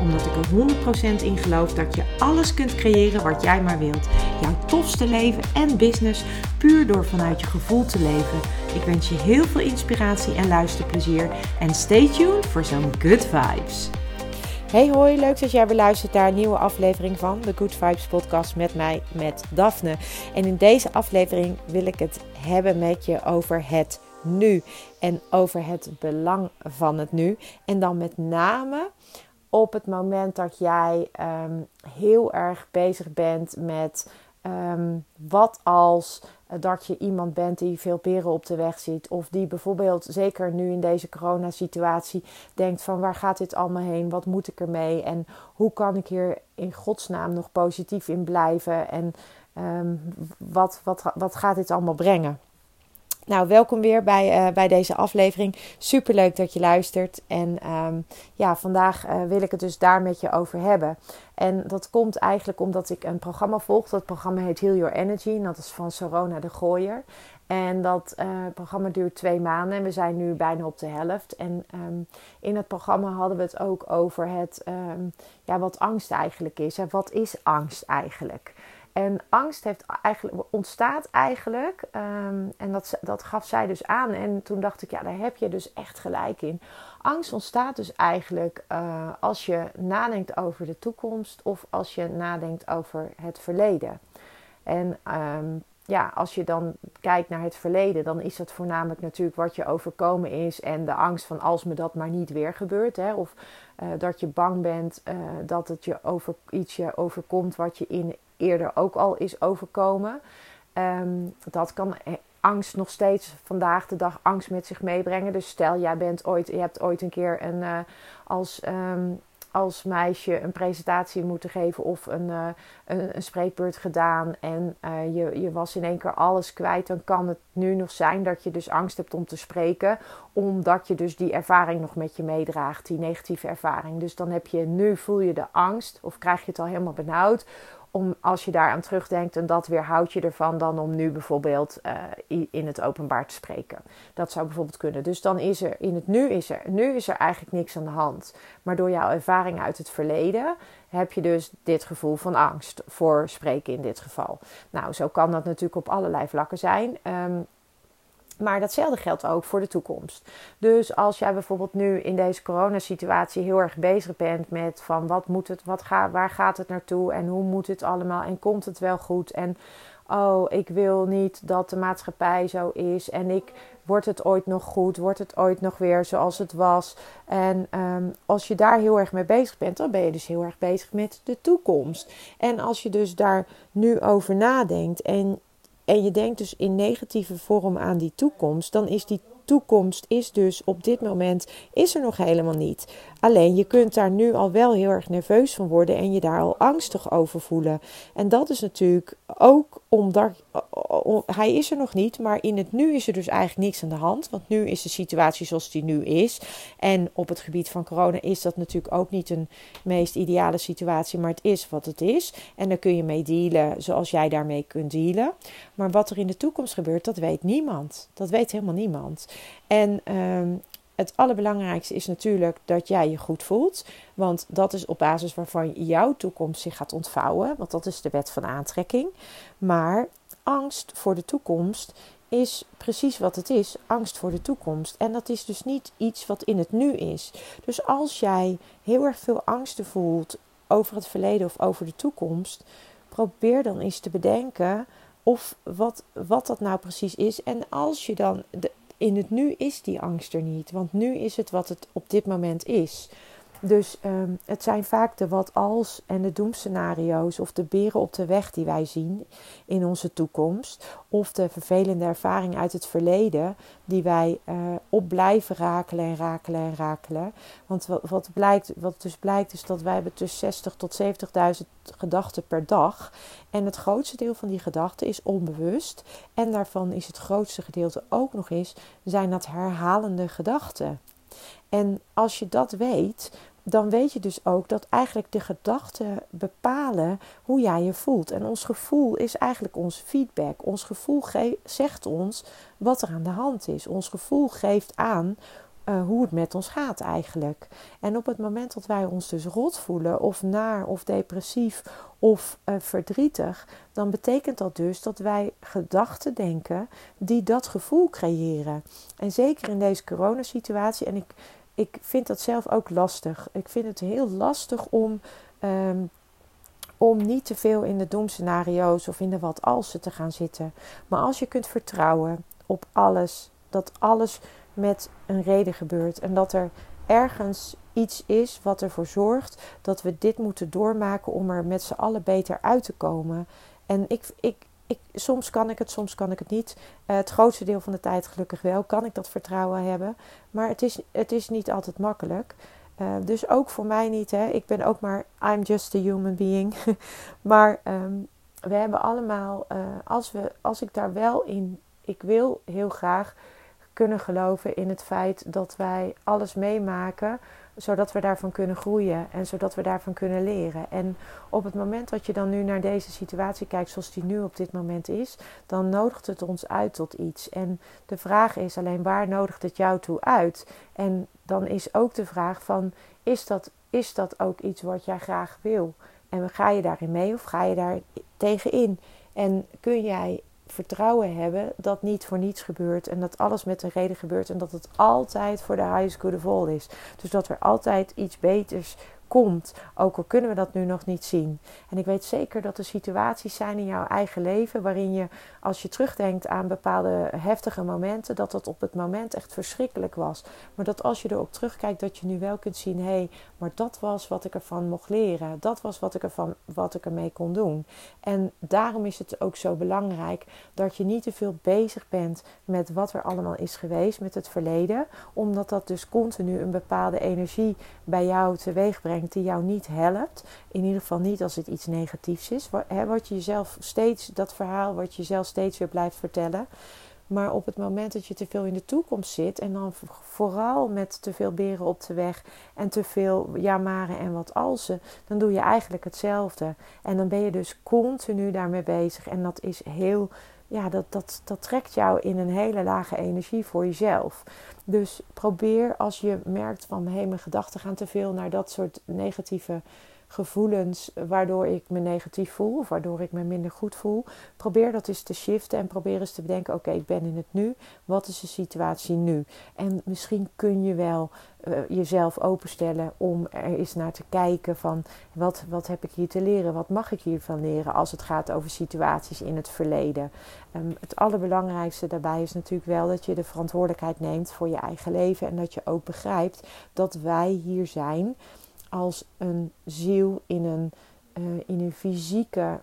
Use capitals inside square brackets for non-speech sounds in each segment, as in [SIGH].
Omdat ik er 100% in geloof dat je alles kunt creëren wat jij maar wilt. Jouw tofste leven en business puur door vanuit je gevoel te leven. Ik wens je heel veel inspiratie en luisterplezier. En stay tuned voor zo'n good vibes. Hey hoi, leuk dat jij weer luistert naar een nieuwe aflevering van de Good Vibes podcast met mij, met Daphne. En in deze aflevering wil ik het hebben met je over het nu en over het belang van het nu. En dan met name op het moment dat jij ehm, heel erg bezig bent met ehm, wat als dat je iemand bent die veel peren op de weg ziet. Of die bijvoorbeeld, zeker nu in deze coronasituatie, denkt van waar gaat dit allemaal heen? Wat moet ik ermee? En hoe kan ik hier in godsnaam nog positief in blijven? En ehm, wat, wat, wat gaat dit allemaal brengen? Nou, welkom weer bij, uh, bij deze aflevering. Super leuk dat je luistert. En um, ja, vandaag uh, wil ik het dus daar met je over hebben. En dat komt eigenlijk omdat ik een programma volg. Dat programma heet Heal Your Energy. En dat is van Sorona de Gooier. En dat uh, programma duurt twee maanden en we zijn nu bijna op de helft. En um, in het programma hadden we het ook over het, um, ja, wat angst eigenlijk is. En wat is angst eigenlijk? En angst heeft eigenlijk, ontstaat eigenlijk, um, en dat, dat gaf zij dus aan. En toen dacht ik, ja, daar heb je dus echt gelijk in. Angst ontstaat dus eigenlijk uh, als je nadenkt over de toekomst of als je nadenkt over het verleden. En um, ja, als je dan kijkt naar het verleden, dan is dat voornamelijk natuurlijk wat je overkomen is en de angst van als me dat maar niet weer gebeurt. Hè, of uh, dat je bang bent uh, dat het je over, iets je overkomt wat je in eerder ook al is overkomen. Um, dat kan angst nog steeds vandaag de dag angst met zich meebrengen. Dus stel, jij bent ooit, je hebt ooit een keer een, als, um, als meisje een presentatie moeten geven of een, uh, een, spreekbeurt gedaan en uh, je, je was in één keer alles kwijt, dan kan het nu nog zijn dat je dus angst hebt om te spreken, omdat je dus die ervaring nog met je meedraagt, die negatieve ervaring. Dus dan heb je nu voel je de angst of krijg je het al helemaal benauwd om als je daaraan terugdenkt en dat weerhoudt je ervan dan om nu bijvoorbeeld uh, in het openbaar te spreken. Dat zou bijvoorbeeld kunnen. Dus dan is er in het nu is er, nu is er eigenlijk niks aan de hand. Maar door jouw ervaring uit het verleden heb je dus dit gevoel van angst voor spreken in dit geval. Nou, zo kan dat natuurlijk op allerlei vlakken zijn. Um, maar datzelfde geldt ook voor de toekomst. Dus als jij bijvoorbeeld nu in deze coronasituatie heel erg bezig bent met van wat moet het, wat gaat, waar gaat het naartoe en hoe moet het allemaal en komt het wel goed en oh, ik wil niet dat de maatschappij zo is en ik wordt het ooit nog goed, wordt het ooit nog weer zoals het was. En um, als je daar heel erg mee bezig bent, dan ben je dus heel erg bezig met de toekomst. En als je dus daar nu over nadenkt en en je denkt dus in negatieve vorm aan die toekomst, dan is die toekomst is dus op dit moment is er nog helemaal niet. Alleen je kunt daar nu al wel heel erg nerveus van worden en je daar al angstig over voelen. En dat is natuurlijk ook omdat hij is er nog niet, maar in het nu is er dus eigenlijk niks aan de hand. Want nu is de situatie zoals die nu is. En op het gebied van corona is dat natuurlijk ook niet een meest ideale situatie, maar het is wat het is. En daar kun je mee dealen zoals jij daarmee kunt dealen. Maar wat er in de toekomst gebeurt, dat weet niemand. Dat weet helemaal niemand. En um, het allerbelangrijkste is natuurlijk dat jij je goed voelt. Want dat is op basis waarvan jouw toekomst zich gaat ontvouwen. Want dat is de wet van aantrekking. Maar angst voor de toekomst is precies wat het is: angst voor de toekomst. En dat is dus niet iets wat in het nu is. Dus als jij heel erg veel angsten voelt over het verleden of over de toekomst, probeer dan eens te bedenken of wat, wat dat nou precies is. En als je dan de, in het nu is die angst er niet. Want nu is het wat het op dit moment is. Dus um, het zijn vaak de wat-als en de doemscenario's of de beren op de weg die wij zien in onze toekomst. Of de vervelende ervaring uit het verleden die wij uh, op blijven rakelen en rakelen en rakelen. Want wat, wat, blijkt, wat dus blijkt is dat wij hebben tussen 60 tot 70.000 gedachten per dag. En het grootste deel van die gedachten is onbewust. En daarvan is het grootste gedeelte ook nog eens, zijn dat herhalende gedachten. En als je dat weet, dan weet je dus ook dat eigenlijk de gedachten bepalen hoe jij je voelt. En ons gevoel is eigenlijk ons feedback. Ons gevoel zegt ons wat er aan de hand is. Ons gevoel geeft aan uh, hoe het met ons gaat eigenlijk. En op het moment dat wij ons dus rot voelen, of naar, of depressief, of uh, verdrietig, dan betekent dat dus dat wij gedachten denken die dat gevoel creëren. En zeker in deze coronasituatie, en ik ik vind dat zelf ook lastig. Ik vind het heel lastig om, um, om niet te veel in de doemscenario's of in de wat alsen te gaan zitten. Maar als je kunt vertrouwen op alles, dat alles met een reden gebeurt en dat er ergens iets is wat ervoor zorgt dat we dit moeten doormaken om er met z'n allen beter uit te komen. En ik, ik, ik, soms kan ik het, soms kan ik het niet. Uh, het grootste deel van de tijd gelukkig wel, kan ik dat vertrouwen hebben. Maar het is, het is niet altijd makkelijk. Uh, dus ook voor mij niet. Hè. Ik ben ook maar, I'm just a human being. [LAUGHS] maar um, we hebben allemaal, uh, als, we, als ik daar wel in, ik wil heel graag kunnen geloven in het feit dat wij alles meemaken zodat we daarvan kunnen groeien en zodat we daarvan kunnen leren. En op het moment dat je dan nu naar deze situatie kijkt zoals die nu op dit moment is, dan nodigt het ons uit tot iets. En de vraag is alleen waar nodigt het jou toe uit? En dan is ook de vraag van is dat, is dat ook iets wat jij graag wil? En ga je daarin mee of ga je daar tegenin? En kun jij vertrouwen hebben dat niet voor niets gebeurt en dat alles met een reden gebeurt en dat het altijd voor de highest good of all is. Dus dat er altijd iets beters komt, ook al kunnen we dat nu nog niet zien. En ik weet zeker dat er situaties zijn in jouw eigen leven waarin je, als je terugdenkt aan bepaalde heftige momenten, dat dat op het moment echt verschrikkelijk was. Maar dat als je erop terugkijkt, dat je nu wel kunt zien: hé, hey, maar dat was wat ik ervan mocht leren. Dat was wat ik, ervan, wat ik ermee kon doen. En daarom is het ook zo belangrijk dat je niet te veel bezig bent met wat er allemaal is geweest, met het verleden, omdat dat dus continu een bepaalde energie bij jou teweeg brengt die jou niet helpt. In ieder geval niet als het iets negatiefs is. Wat je jezelf steeds, dat verhaal wat je jezelf steeds weer blijft vertellen. Maar op het moment dat je te veel in de toekomst zit en dan vooral met te veel beren op de weg en te veel jamaren en wat alsen, dan doe je eigenlijk hetzelfde. En dan ben je dus continu daarmee bezig. En dat is heel, ja, dat, dat, dat trekt jou in een hele lage energie voor jezelf. Dus probeer als je merkt van hé, hey, mijn gedachten gaan te veel naar dat soort negatieve gevoelens waardoor ik me negatief voel of waardoor ik me minder goed voel. Probeer dat eens te shiften en probeer eens te bedenken: oké, ik ben in het nu. Wat is de situatie nu? En misschien kun je wel uh, jezelf openstellen om er eens naar te kijken van wat, wat heb ik hier te leren? Wat mag ik hiervan leren als het gaat over situaties in het verleden? Um, het allerbelangrijkste daarbij is natuurlijk wel dat je de verantwoordelijkheid neemt voor je eigen leven en dat je ook begrijpt dat wij hier zijn als een ziel in een, uh, in een fysieke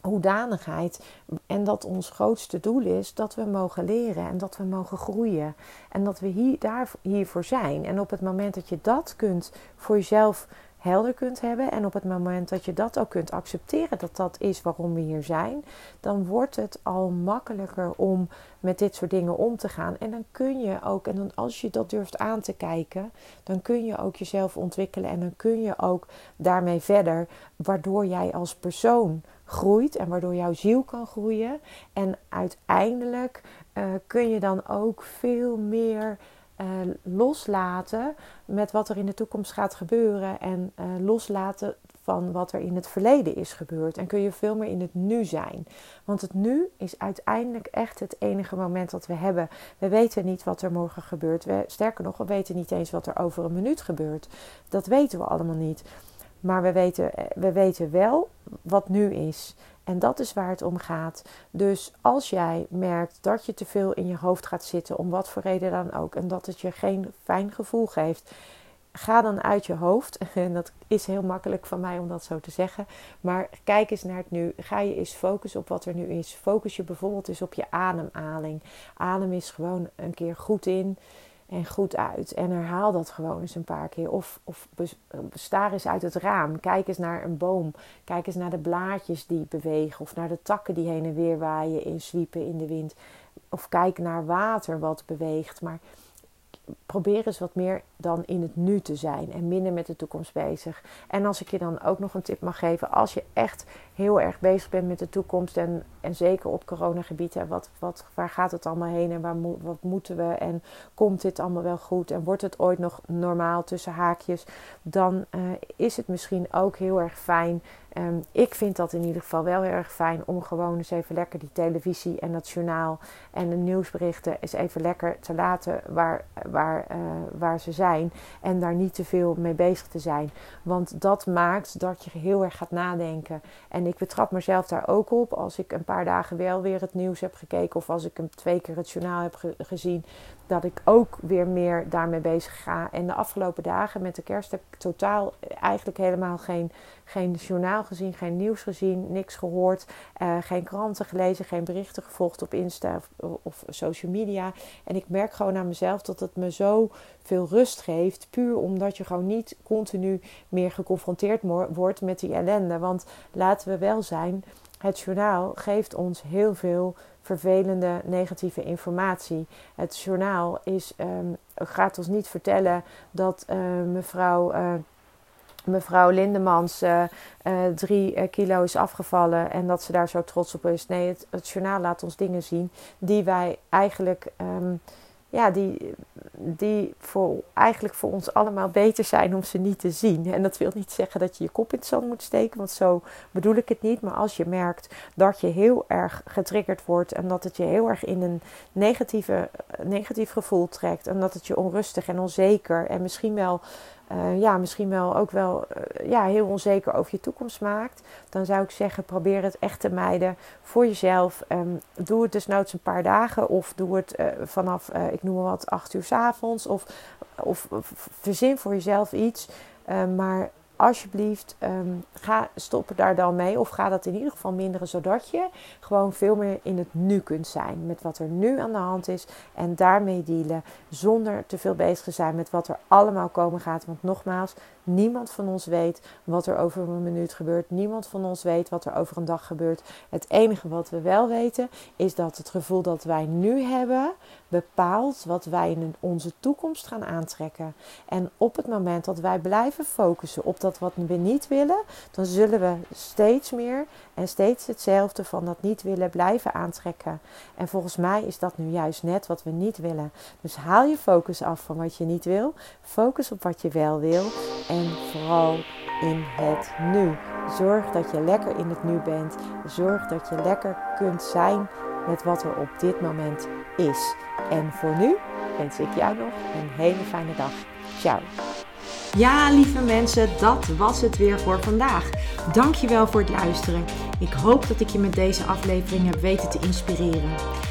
hoedanigheid. En dat ons grootste doel is dat we mogen leren en dat we mogen groeien. En dat we hier, daar, hiervoor zijn. En op het moment dat je dat kunt voor jezelf helder kunt hebben. En op het moment dat je dat ook kunt accepteren dat dat is waarom we hier zijn, dan wordt het al makkelijker om met dit soort dingen om te gaan. En dan kun je ook, en dan als je dat durft aan te kijken, dan kun je ook jezelf ontwikkelen en dan kun je ook daarmee verder, waardoor jij als persoon groeit en waardoor jouw ziel kan groeien. En uiteindelijk uh, kun je dan ook veel meer uh, loslaten met wat er in de toekomst gaat gebeuren en uh, loslaten van wat er in het verleden is gebeurd. En kun je veel meer in het nu zijn. Want het nu is uiteindelijk echt het enige moment dat we hebben. We weten niet wat er morgen gebeurt. Sterker nog, we weten niet eens wat er over een minuut gebeurt. Dat weten we allemaal niet. Maar we weten, eh, we weten wel wat nu is. En dat is waar het om gaat. Dus als jij merkt dat je te veel in je hoofd gaat zitten, om wat voor reden dan ook, en dat het je geen fijn gevoel geeft, ga dan uit je hoofd. [LAUGHS] En dat is heel makkelijk van mij om dat zo te zeggen. Maar kijk eens naar het nu. Ga je eens focussen op wat er nu is. Focus je bijvoorbeeld eens op je ademhaling. Adem is gewoon een keer goed in en goed uit. En herhaal dat gewoon eens een paar keer. Of, of staar eens uit het raam. Kijk eens naar een boom. Kijk eens naar de blaadjes die bewegen. Of naar de takken die heen en weer waaien in zwiepen in de wind. Of kijk naar water wat beweegt. Maar probeer eens wat meer dan in het nu te zijn en minder met de toekomst bezig. En als ik je dan ook nog een tip mag geven, als je echt heel erg bezig bent met de toekomst en, en zeker op coronagebieden, wat, wat, waar gaat het allemaal heen en waar wat moeten we en komt dit allemaal wel goed en wordt het ooit nog normaal tussen haakjes, dan uh, is het misschien ook heel erg fijn Um, ik vind dat in ieder geval wel heel erg fijn om gewoon eens even lekker die televisie en het journaal en de nieuwsberichten eens even lekker te laten waar, waar, uh, waar ze zijn. En daar niet te veel mee bezig te zijn. Want dat maakt dat je heel erg gaat nadenken. En ik betrap mezelf daar ook op. Als ik een paar dagen wel weer het nieuws heb gekeken. Of als ik een twee keer het journaal heb gezien dat ik ook weer meer daarmee bezig ga. En de afgelopen dagen met de kerst heb ik totaal eigenlijk helemaal geen, geen journaal gezien, geen nieuws gezien, niks gehoord, uh, geen kranten gelezen, geen berichten gevolgd op Insta of, of, social media. En ik merk gewoon aan mezelf dat het me zo veel rust geeft, puur omdat je gewoon niet continu meer geconfronteerd wordt met die ellende. Want laten we wel zijn, het journaal geeft ons heel veel vervelende negatieve informatie. Het journaal is, um, gaat ons niet vertellen dat uh, mevrouw. Uh, mevrouw Lindemans uh, drie kilo is afgevallen en dat ze daar zo trots op is. Nee, het, journaal laat ons dingen zien die wij eigenlijk um, ja, die, die voor, eigenlijk voor ons allemaal beter zijn om ze niet te zien. En dat wil niet zeggen dat je je kop in het zand moet steken, want zo bedoel ik het niet. Maar als je merkt dat je heel erg getriggerd wordt en dat het je heel erg in een negatieve, negatief gevoel trekt en dat het je onrustig en onzeker en misschien wel uh, ja, misschien wel ook wel uh, ja, heel onzeker over je toekomst maakt, dan zou ik zeggen: probeer het echt te mijden voor jezelf. Um, doe het dus noods een paar dagen of doe het uh, vanaf, ik noem maar wat, acht uur s avonds. Of, of, of verzin voor jezelf iets. maar alsjeblieft, um, ga stoppen daar dan mee. Of ga dat in ieder geval minderen, zodat je gewoon veel meer in het nu kunt zijn. Met wat er nu aan de hand is. En daarmee dealen. Zonder te veel bezig te zijn met wat er allemaal komen gaat. Want nogmaals, Niemand van ons weet wat er over een minuut gebeurt. Niemand van ons weet wat er over een dag gebeurt. Het enige wat we wel weten is dat het gevoel dat wij nu hebben bepaalt wat wij in onze toekomst gaan aantrekken. En op het moment dat wij blijven focussen op dat wat we niet willen, dan zullen we steeds meer en steeds hetzelfde van dat niet willen blijven aantrekken. En volgens mij is dat nu juist net wat we niet willen. Dus haal je focus af van wat je niet wil. Focus op wat je wel wil. En vooral in het nu. Zorg dat je lekker in het nu bent. Zorg dat je lekker kunt zijn met wat er op dit moment is. En voor nu wens ik jou nog een hele fijne dag. Ciao. Ja, lieve mensen, dat was het weer voor vandaag. Dankjewel voor het luisteren. Ik hoop dat ik je met deze aflevering heb weten te inspireren.